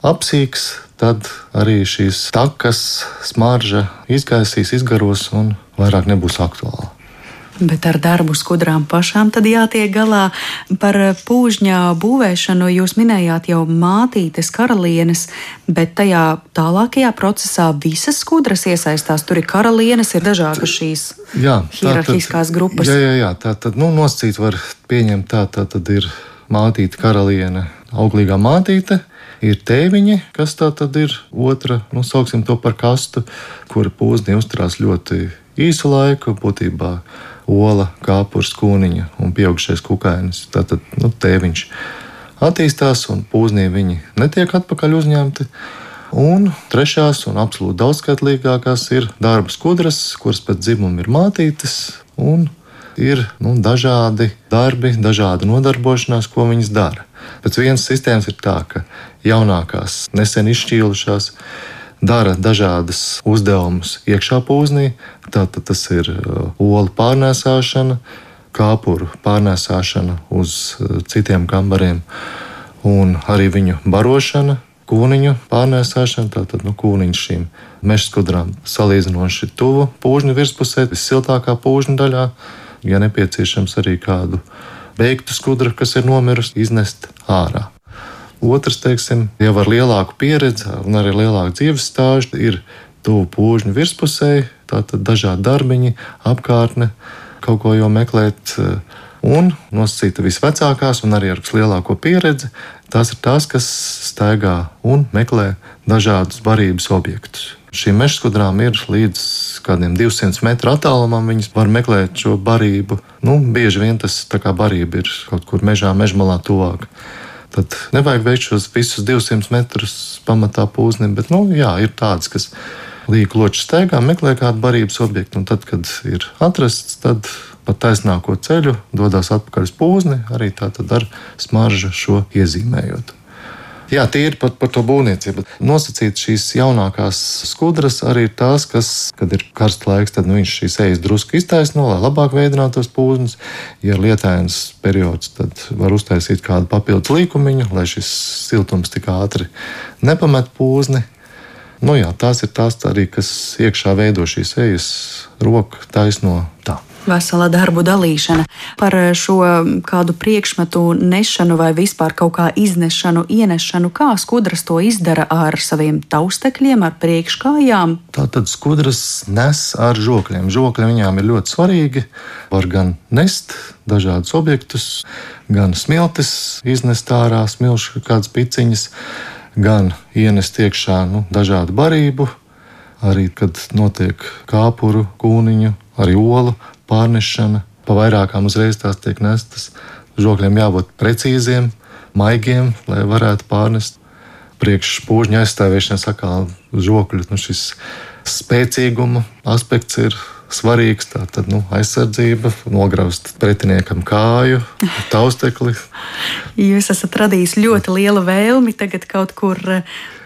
apsīks, tad arī šīs takas smarža izgaisīs, izgaros un vairāk nebūs aktuāla. Bet ar darbu skudrām pašām tad jātiek galā. Par pūžņā būvēšanu jūs minējāt jau mātītes karalienes, bet tajā tālākajā procesā visas skudras iesaistās. Tur ir karalienes, ir dažādas šīs jā, hierarhiskās grupas. Jā, jā, jā tā tad nu, nosacīt var pieņemt tā, tā tad ir mātīte karaliene, auglīgā mātīte. Ir tēviņi, kas tā tad ir otra, nu, sauksim to par kastu, kura pūzni uzturās ļoti īsu laiku, būtībā ola, kāpurs, kūniņa un pieaugušais kukainis. Tātad nu, tēviņš attīstās, un pūznī viņi netiek atpakaļ uzņemti. Un trešās un absolūti daudzskaitlīgākās ir darba skudras, kuras pēc dzimuma ir mātītes. Ir nu, dažādi darbi, dažāda nodarbošanās, ko viņas dara. Pēc vienas sistēmas ir tā, ka jaunākās, nesen izšķīlušās, dara dažādas uzdevumus iekšā pūznī. Tātad tas ir uh, olu pārnēsāšana, kāpuru pārnēsāšana uz uh, citiem kambariem, un arī viņu barošana, kūniņu pārnēsāšana. Tātad nu, kūniņš šīm meža skudrām salīdzinoši tuvu pūžņu virspusē, vissiltākā pūžņu daļā. Ja nepieciešams arī kādu beigtu skudru, kas ir nomirusi, iznest ārā. Otrs, teiksim, jau ar lielāku pieredzi un arī lielāku dzīves stāžu, ir tuvu pūžņu virspusē, tātad dažādi darbiņi, apkārtne, kaut ko jau meklēt. Un nosacīta visvecākās un arī ar vislielāko pieredzi, tās ir tās, kas staigā un meklē dažādus barības objektus. Šīm mežskudrām ir līdz kādiem 200 metru attālumam. Viņas var meklēt šo barību. Nu, bieži vien tas kā barība ir kaut kur mežā, mežmalā tuvāk. Tad nevajag veikt šos visus 200 metrus pamatā pūznim, bet nu, jā, ir tādas, kas līku loču steigā meklē kādu barības objektu, un tad, kad ir atrasts, tad pa taisnāko ceļu dodas atpakaļ uz pūzni, arī tā tad ar smaržu šo iezīmējot. Jā, ir pat par to būvniecību. Nosacīt šīs jaunākās skudras arī ir tās, kas, kad ir karsts laiks, tad nu, viņš šīs ejas drusku iztaisno, lai labāk veidinātos pūznis. Ja ir lietains periods, tad var uztaisīt kādu papildus līkumiņu, lai šis siltums tik ātri nepamet pūzni. Nu, jā, tās ir tās arī, kas iekšā veido šīs ejas, roka taisno tā vesela darbu dalīšana. Par šo kādu priekšmetu nešanu vai vispār kaut kā iznešanu, ienešanu, kā skudras to izdara ar saviem taustekļiem, ar priekškājām. Tātad skudras nes ar žokļiem. Žokļi viņām ir ļoti svarīgi. Var gan nest dažādus objektus, gan smiltis iznest ārā, smilšu kādas piciņas, gan ienest iekšā nu, dažādu barību. Arī kad notiek kāpuru, kūniņu, arī olu pārnešana, pa vairākām uzreiz tās tiek nestas. Žokļiem jābūt precīziem, maigiem, lai varētu pārnest. Priekšpūžņa aizstāvēšanas atkal žokļu nu, šis spēcīguma aspekts ir svarīgs. Tā tad nu, aizsardzība, nograust pretiniekam kāju, taustekli. [laughs] Jūs esat radījis ļoti lielu vēlmi tagad kaut kur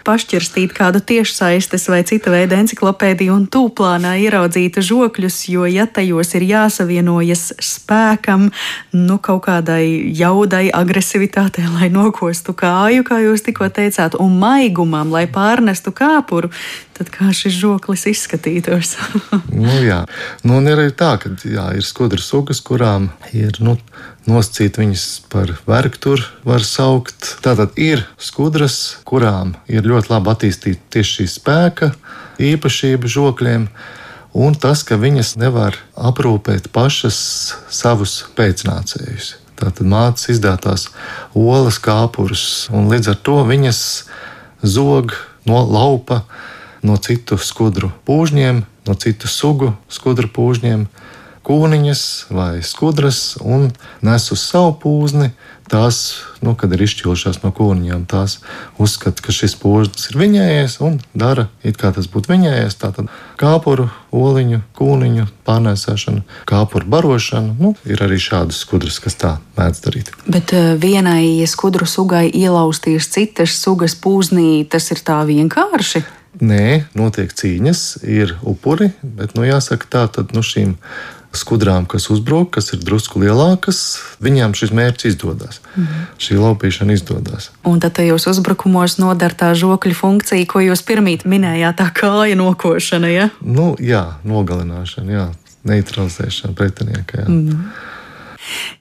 pašķirstīt kādu tiešsaistes vai cita veida enciklopēdiju un tūplānā ieraudzīt žokļus, jo ja tajos ir jāsavienojas spēkam, nu kaut kādai jaudai, agresivitātei, lai nokostu kāju, kā jūs tikko teicāt, un maigumam, lai pārnestu kāpuru, tad kā šis žoklis izskatītos? [laughs] nu, jā, nu, ir arī tā, ka jā, ir skudru sugas, kurām ir. Nu, nosacīt viņas par vergu, tur var saukt. Tātad ir skudras, kurām ir ļoti labi attīstīta tieši šī spēka īpašība žokļiem. Un tas, ka viņas nevar aprūpēt pašas savus pēcnācējus. Tātad mātes izdātās olas, kāpurus, un līdz ar to viņas zog no laupa, no citu skudru pūžņiem, no citu sugu skudru pūžņiem kūniņas vai skudras un nes uz savu pūzni. Tās, nu, kad ir izšķilušās no kūniņām, tās uzskata, ka šis pūžnis ir viņējais un dara it kā tas būtu viņējais. Tātad kāpuru, oliņu, kūniņu pārnēsāšana, kāpuru barošana. Nu, ir arī šādas skudras, kas tā mēdz darīt. Bet eh, vienai ja skudru sugai ielausties citas sugas pūznī, tas ir tā vienkārši. Nē, notiek cīņas, ir upuri, bet nu, jāsaka, tā tad nu, šīm skudrām, kas uzbruk, kas ir drusku lielākas, viņām šis mērķis izdodas. Mm. Šī laupīšana izdodas. Un tad tajos uzbrukumos nodara tā žokļa funkcija, ko jūs pirmīt minējāt, tā kāja nokošana. Ja? Nu, jā, nogalināšana. Jā. neutralizēšana pretinieka. Jā. Mm.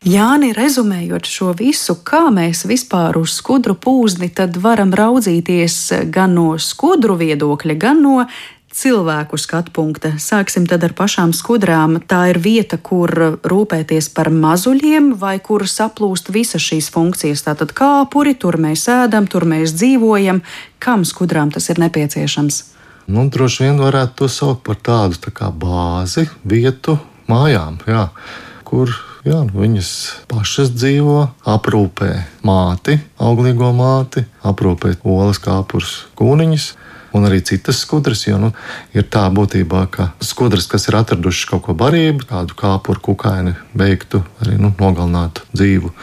Jāni, rezumējot šo visu, kā mēs vispār uz skudru pūzni varam raudzīties gan no skudru viedokļa, gan no cilvēku skatu punkta. Sāksim tad ar pašām skudrām. Tā ir vieta, kur rūpēties par mazuļiem, vai kur saplūst visas šīs funkcijas. Tātad kāpuri, tur mēs ēdam, tur mēs dzīvojam. Kam skudrām tas ir nepieciešams? Nu, droši vien varētu to saukt par tādu tā kā bāzi, vietu mājām, jā, kur jā, viņas pašas dzīvo, aprūpē māti, auglīgo māti, aprūpē olas, kāpurus, kūniņus un arī citas skudras. Jo nu, ir tā būtībā, ka skudras, kas ir atradušas kaut ko barību, kādu kāpuru kukaini, beigtu arī nu, nogalinātu dzīvu.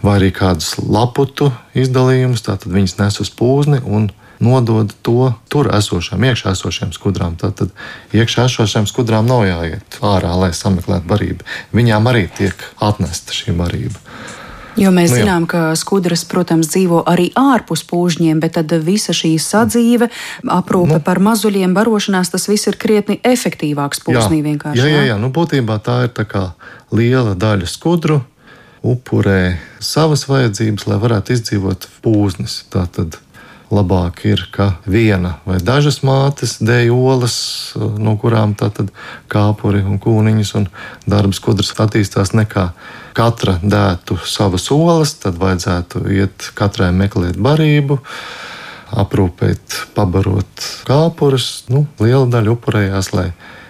Vai arī kādus laputu izdalījumus, tad viņas nes uz pūzni un nodod to tur esošām, iekšā esošām skudrām. Tad iekšā esošām skudrām nav jāiet ārā, lai sameklētu barību. Viņām arī tiek atnesta šī barība. Jo mēs nu, jā. zinām, ka skudras, protams, dzīvo arī ārpus pūžņiem, bet tad visa šī sadzīve, aprūpe nu, par mazuļiem, barošanās, tas viss ir krietni efektīvāks pūžnī vienkārši. Jā, jā, jā. Nu, būtībā tā ir tā liela daļa skudru, upurē savas vajadzības, lai varētu izdzīvot pūznis. Tātad labāk ir, ka viena vai dažas mātes dēļ olas, no kurām tātad kāpuri un kūniņas un darba skudras attīstās nekā katra dētu savas olas, tad vajadzētu iet katrai meklēt barību. Aprūpēt, pabarot kāpurus. Nu, liela daļa upurējās, lai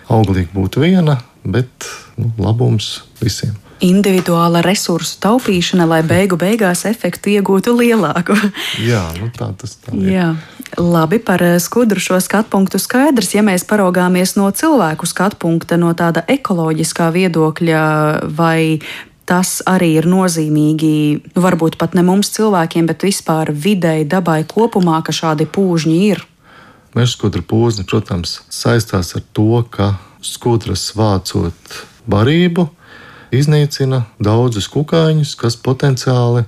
auglīgi būtu viena, bet nu, labums visiem individuāla resursu taupīšana, lai beigu beigās efektu iegūtu lielāku. [laughs] Jā, nu tā tas tā ir. Jā. Labi, par eh, skudru šo skatu punktu skaidrs. Ja mēs paraugāmies no cilvēku skatu punkta, no tāda ekoloģiskā viedokļa, vai tas arī ir nozīmīgi, nu, varbūt pat ne mums cilvēkiem, bet vispār videi, dabai kopumā, ka šādi pūžņi ir? Meža skudra pūzni, protams, saistās ar to, ka skudras vācot barību, iznīcina daudzus kukaiņus, kas potenciāli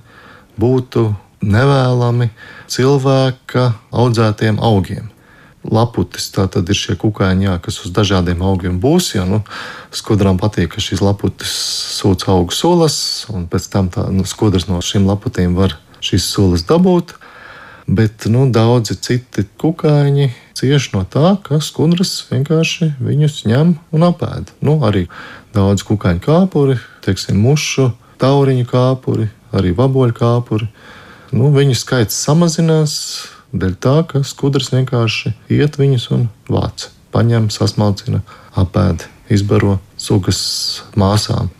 būtu nevēlami cilvēka audzētiem augiem. Laputis tā tad ir šie kukaiņi, jā, kas uz dažādiem augiem būs. Jo nu, skudrām patīk, ka šīs laputis sūc augu sulas, un pēc tam tā, nu, skudras no šīm laputiem var šīs sulas dabūt. Bet nu, daudzi citi kukaiņi cieši no tā, ka skudras vienkārši viņus ņem un apēd. Nu, arī daudz kukaiņu kāpuri, teiksim, mušu, tauriņu kāpuri, arī vaboļu kāpuri. Nu, viņu skaits samazinās dēļ tā, ka skudras vienkārši iet viņus un vāc, paņem, sasmalcina, apēd, izbaro sugas māsām.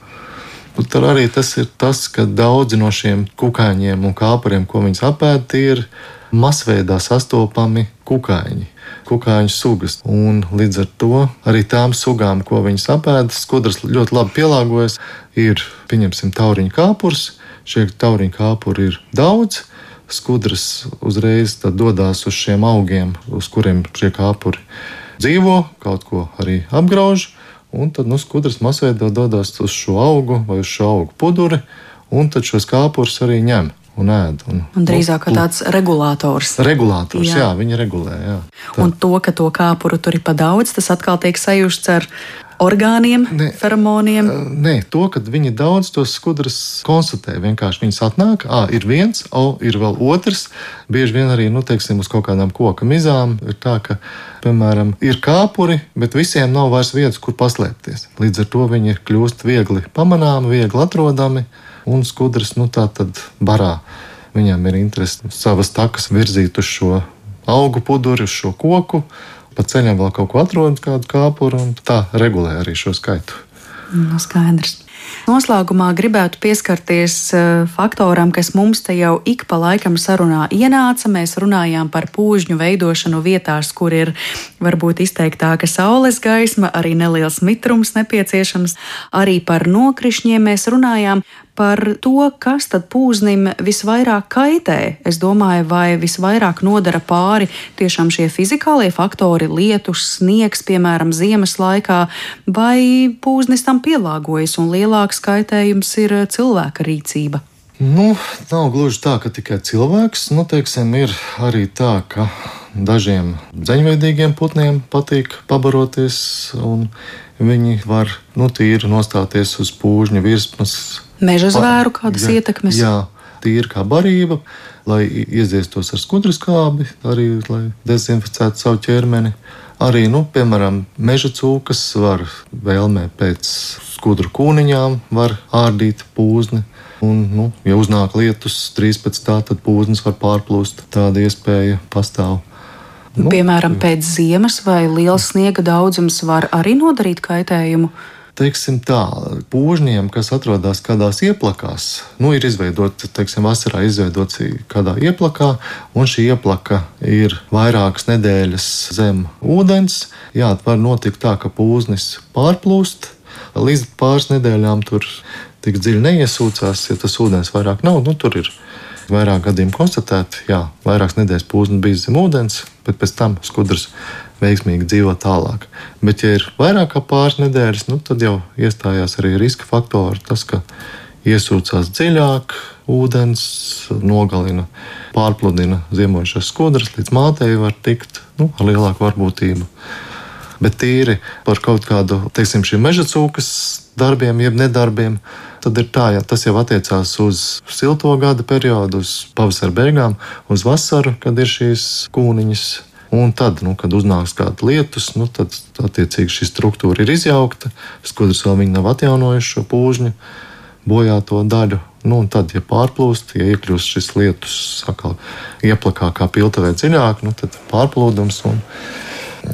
Un tur arī tas ir tas, ka daudzi no šiem kukaiņiem un kāpuriem, ko viņas apēd, ir masveidā sastopami kukaiņi kukaiņu sugas. Un līdz ar to arī tām sugām, ko viņas apēda, skudras ļoti labi pielāgojas. Ir, pieņemsim, tauriņu kāpurs. Šie tauriņu kāpuri ir daudz. Skudras uzreiz dodas uz šiem augiem, uz kuriem šie kāpuri dzīvo, kaut ko arī apgrauž. Un tad nu, skudras masveidā dodas uz šo augu vai uz šo augu puduri, un tad šos kāpurus arī ņem un ēd. Un, un drīzāk kā tāds regulators. Regulators, jā, jā viņi regulē. Jā. Tā. Un to, ka to kāpuru tur ir pa daudz, tas atkal tiek sajusts ar orgāniem, ne, feromoniem? Nē, to, ka viņi daudz tos skudras konstatē. Vienkārši viņas atnāk, ah, ir viens, o, ir vēl otrs. Bieži vien arī, nu, teiksim, uz kaut kādām koka mizām ir tā, ka, piemēram, ir kāpuri, bet visiem nav vairs vietas, kur paslēpties. Līdz ar to viņi kļūst viegli pamanāmi, viegli atrodami un skudras nu, tā tad barā. Viņām ir interese savas takas virzīt uz šo augu puduri, uz šo koku, pa ceļam vēl kaut ko atrod, kādu kāpuru, un tā regulē arī šo skaitu. No nu, skaidrs. Noslēgumā gribētu pieskarties eh, faktoram, kas mums te jau ik pa laikam sarunā ienāca. Mēs runājām par pūžņu veidošanu vietās, kur ir varbūt izteiktāka saules gaisma, arī neliels mitrums nepieciešams. Arī par nokrišņiem mēs runājām par to, kas tad pūznim visvairāk kaitē. Es domāju, vai visvairāk nodara pāri tiešām šie fizikālie faktori, lietus, sniegs, piemēram, ziemas laikā, vai pūznis tam pielāgojas un lielāks kaitējums ir cilvēka rīcība. Nu, nav gluži tā, ka tikai cilvēks. Nu, teiksim, ir arī tā, ka dažiem zeņveidīgiem putniem patīk pabaroties, un viņi var nu, tīri nostāties uz pūžņa virsmas. Meža zvēru kādas jā, ietekmes? Jā, tīri kā barība, lai iedziestos ar skudru skābi, arī lai dezinficētu savu ķermeni. Arī, nu, piemēram, meža cūkas var vēlmē pēc skudru kūniņām, var ārdīt pūzni. Un, nu, ja uznāk lietus drīz pēc tā, tad pūznis var pārplūst. Tāda iespēja pastāv. Nu, Piemēram, pēc ziemas vai liels sniega daudzums var arī nodarīt kaitējumu. Teiksim tā, pūžņiem, kas atrodas kādās ieplakās, nu, ir izveidota, teiksim, vasarā izveidots kādā ieplakā, un šī ieplaka ir vairākas nedēļas zem ūdens. Jā, var notikt tā, ka pūznis pārplūst. Līdz pāris nedēļām tur tik dziļi neiesūcās, ja tas ūdens vairāk nav. Nu, tur ir vairāk gadījumu konstatēti, jā, vairākas nedēļas pūznis bija zem ūdens, bet pēc tam skudrs veiksmīgi dzīvo tālāk. Bet, ja ir vairāk kā pāris nedēļas, nu, tad jau iestājās arī riska faktori. Tas, ka iesūcās dziļāk, ūdens nogalina, pārpludina ziemojušās skudras, līdz mātei var tikt nu, ar lielāku varbūtību. Bet tīri par kaut kādu, teiksim, šī meža cūkas darbiem, jeb nedarbiem, tad ir tā, ja tas jau attiecās uz silto gada periodu, uz pavasara beigām, uz vasaru, kad ir šīs kūniņas. Un tad, nu, kad uznāks kāda lietus, nu, tad attiecīgi šī struktūra ir izjaukta. Skudrs vēl nav atjaunojis šo pūžņu, bojāto daļu. Nu, tad, ja pārplūst, ja iekļūst šis lietus atkal ieplakā kā piltavē dziļāk, nu, tad pārplūdums un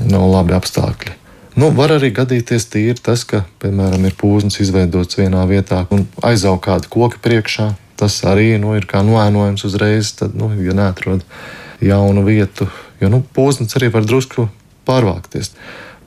nav labi apstākļi. Nu, var arī gadīties tīri tas, ka, piemēram, ir pūznis izveidots vienā vietā un aizaug kāda koka priekšā. Tas arī nu, ir kā noēnojums uzreiz, tad, nu, ja neatrod jaunu vietu, jo nu, pūznis arī var drusku pārvākties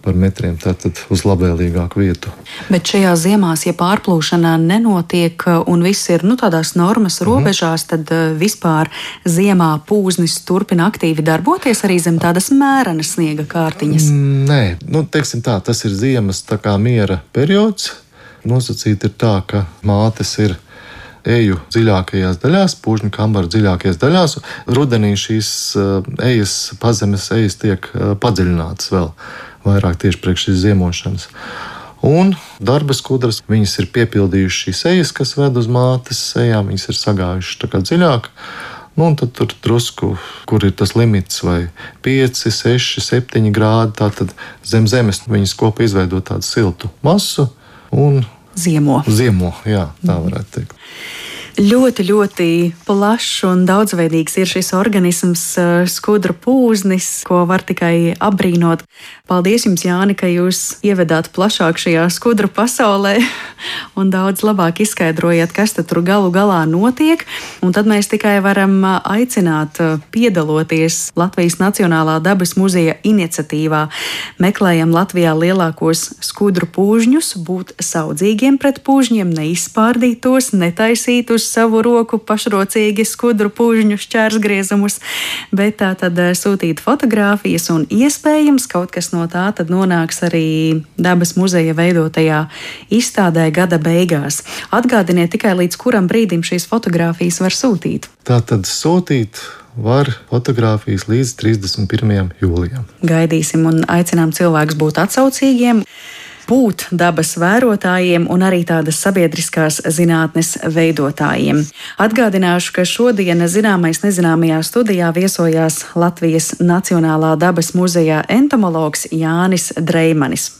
par metriem, tātad uz labvēlīgāku vietu. Bet šajā ziemās, ja pārplūšana nenotiek un viss ir nu, tādās normas mhm. robežās, tad uh, vispār ziemā pūznis turpina aktīvi darboties arī zem tādas mērenas sniega kārtiņas. Mm, nē, nu, teiksim tā, tas ir ziemas tā kā miera periods. Nosacīti ir tā, ka mātes ir eju dziļākajās daļās, pūžņu kambara dziļākajās daļās. Rudenī šīs uh, ejas, pazemes ejas tiek uh, padziļinātas vēl vairāk tieši priekš šīs ziemošanas. Un darba skudras, viņas ir piepildījušas šīs ejas, kas ved uz mātes sejām, viņas ir sagājušas dziļāk. Nu, un tad tur drusku, kur ir tas limits, vai 5, 6, 7 grādi. Tātad zem zemes viņas kopā izveido tādu siltu masu un ziemo. Ziemo, jā, tā varētu teikt. Ļoti, ļoti plašs un daudzveidīgs ir šis organisms, eh, skudra pūznis, ko var tikai apbrīnot. Paldies jums, Jāni, ka jūs ievedāt plašāk šajā skudra pasaulē [laughs] un daudz labāk izskaidrojat, kas tur galu galā notiek. Un tad mēs tikai varam eh, aicināt eh, piedaloties Latvijas Nacionālā dabas muzeja iniciatīvā. Meklējam Latvijā lielākos skudru pūžņus, būt saudzīgiem pret pūžņiem, neizpārdīt tos, netaisīt uz savu roku pašrocīgi skudru pužņu šķērsgriezumus, bet tā tad eh, sūtīt fotogrāfijas un iespējams kaut kas no tā tad nonāks arī dabas muzeja veidotajā izstādē gada beigās. Atgādiniet tikai līdz kuram brīdim šīs fotogrāfijas var sūtīt. Tā tad sūtīt var fotografijas līdz 31. jūlijam. Gaidīsim un aicinām cilvēkus būt atsaucīgiem būt dabas vērotājiem un arī tādas sabiedriskās zinātnes veidotājiem. Atgādināšu, ka šodien zināmais nezināmajā studijā viesojās Latvijas Nacionālā dabas muzejā entomologs Jānis Dreimanis.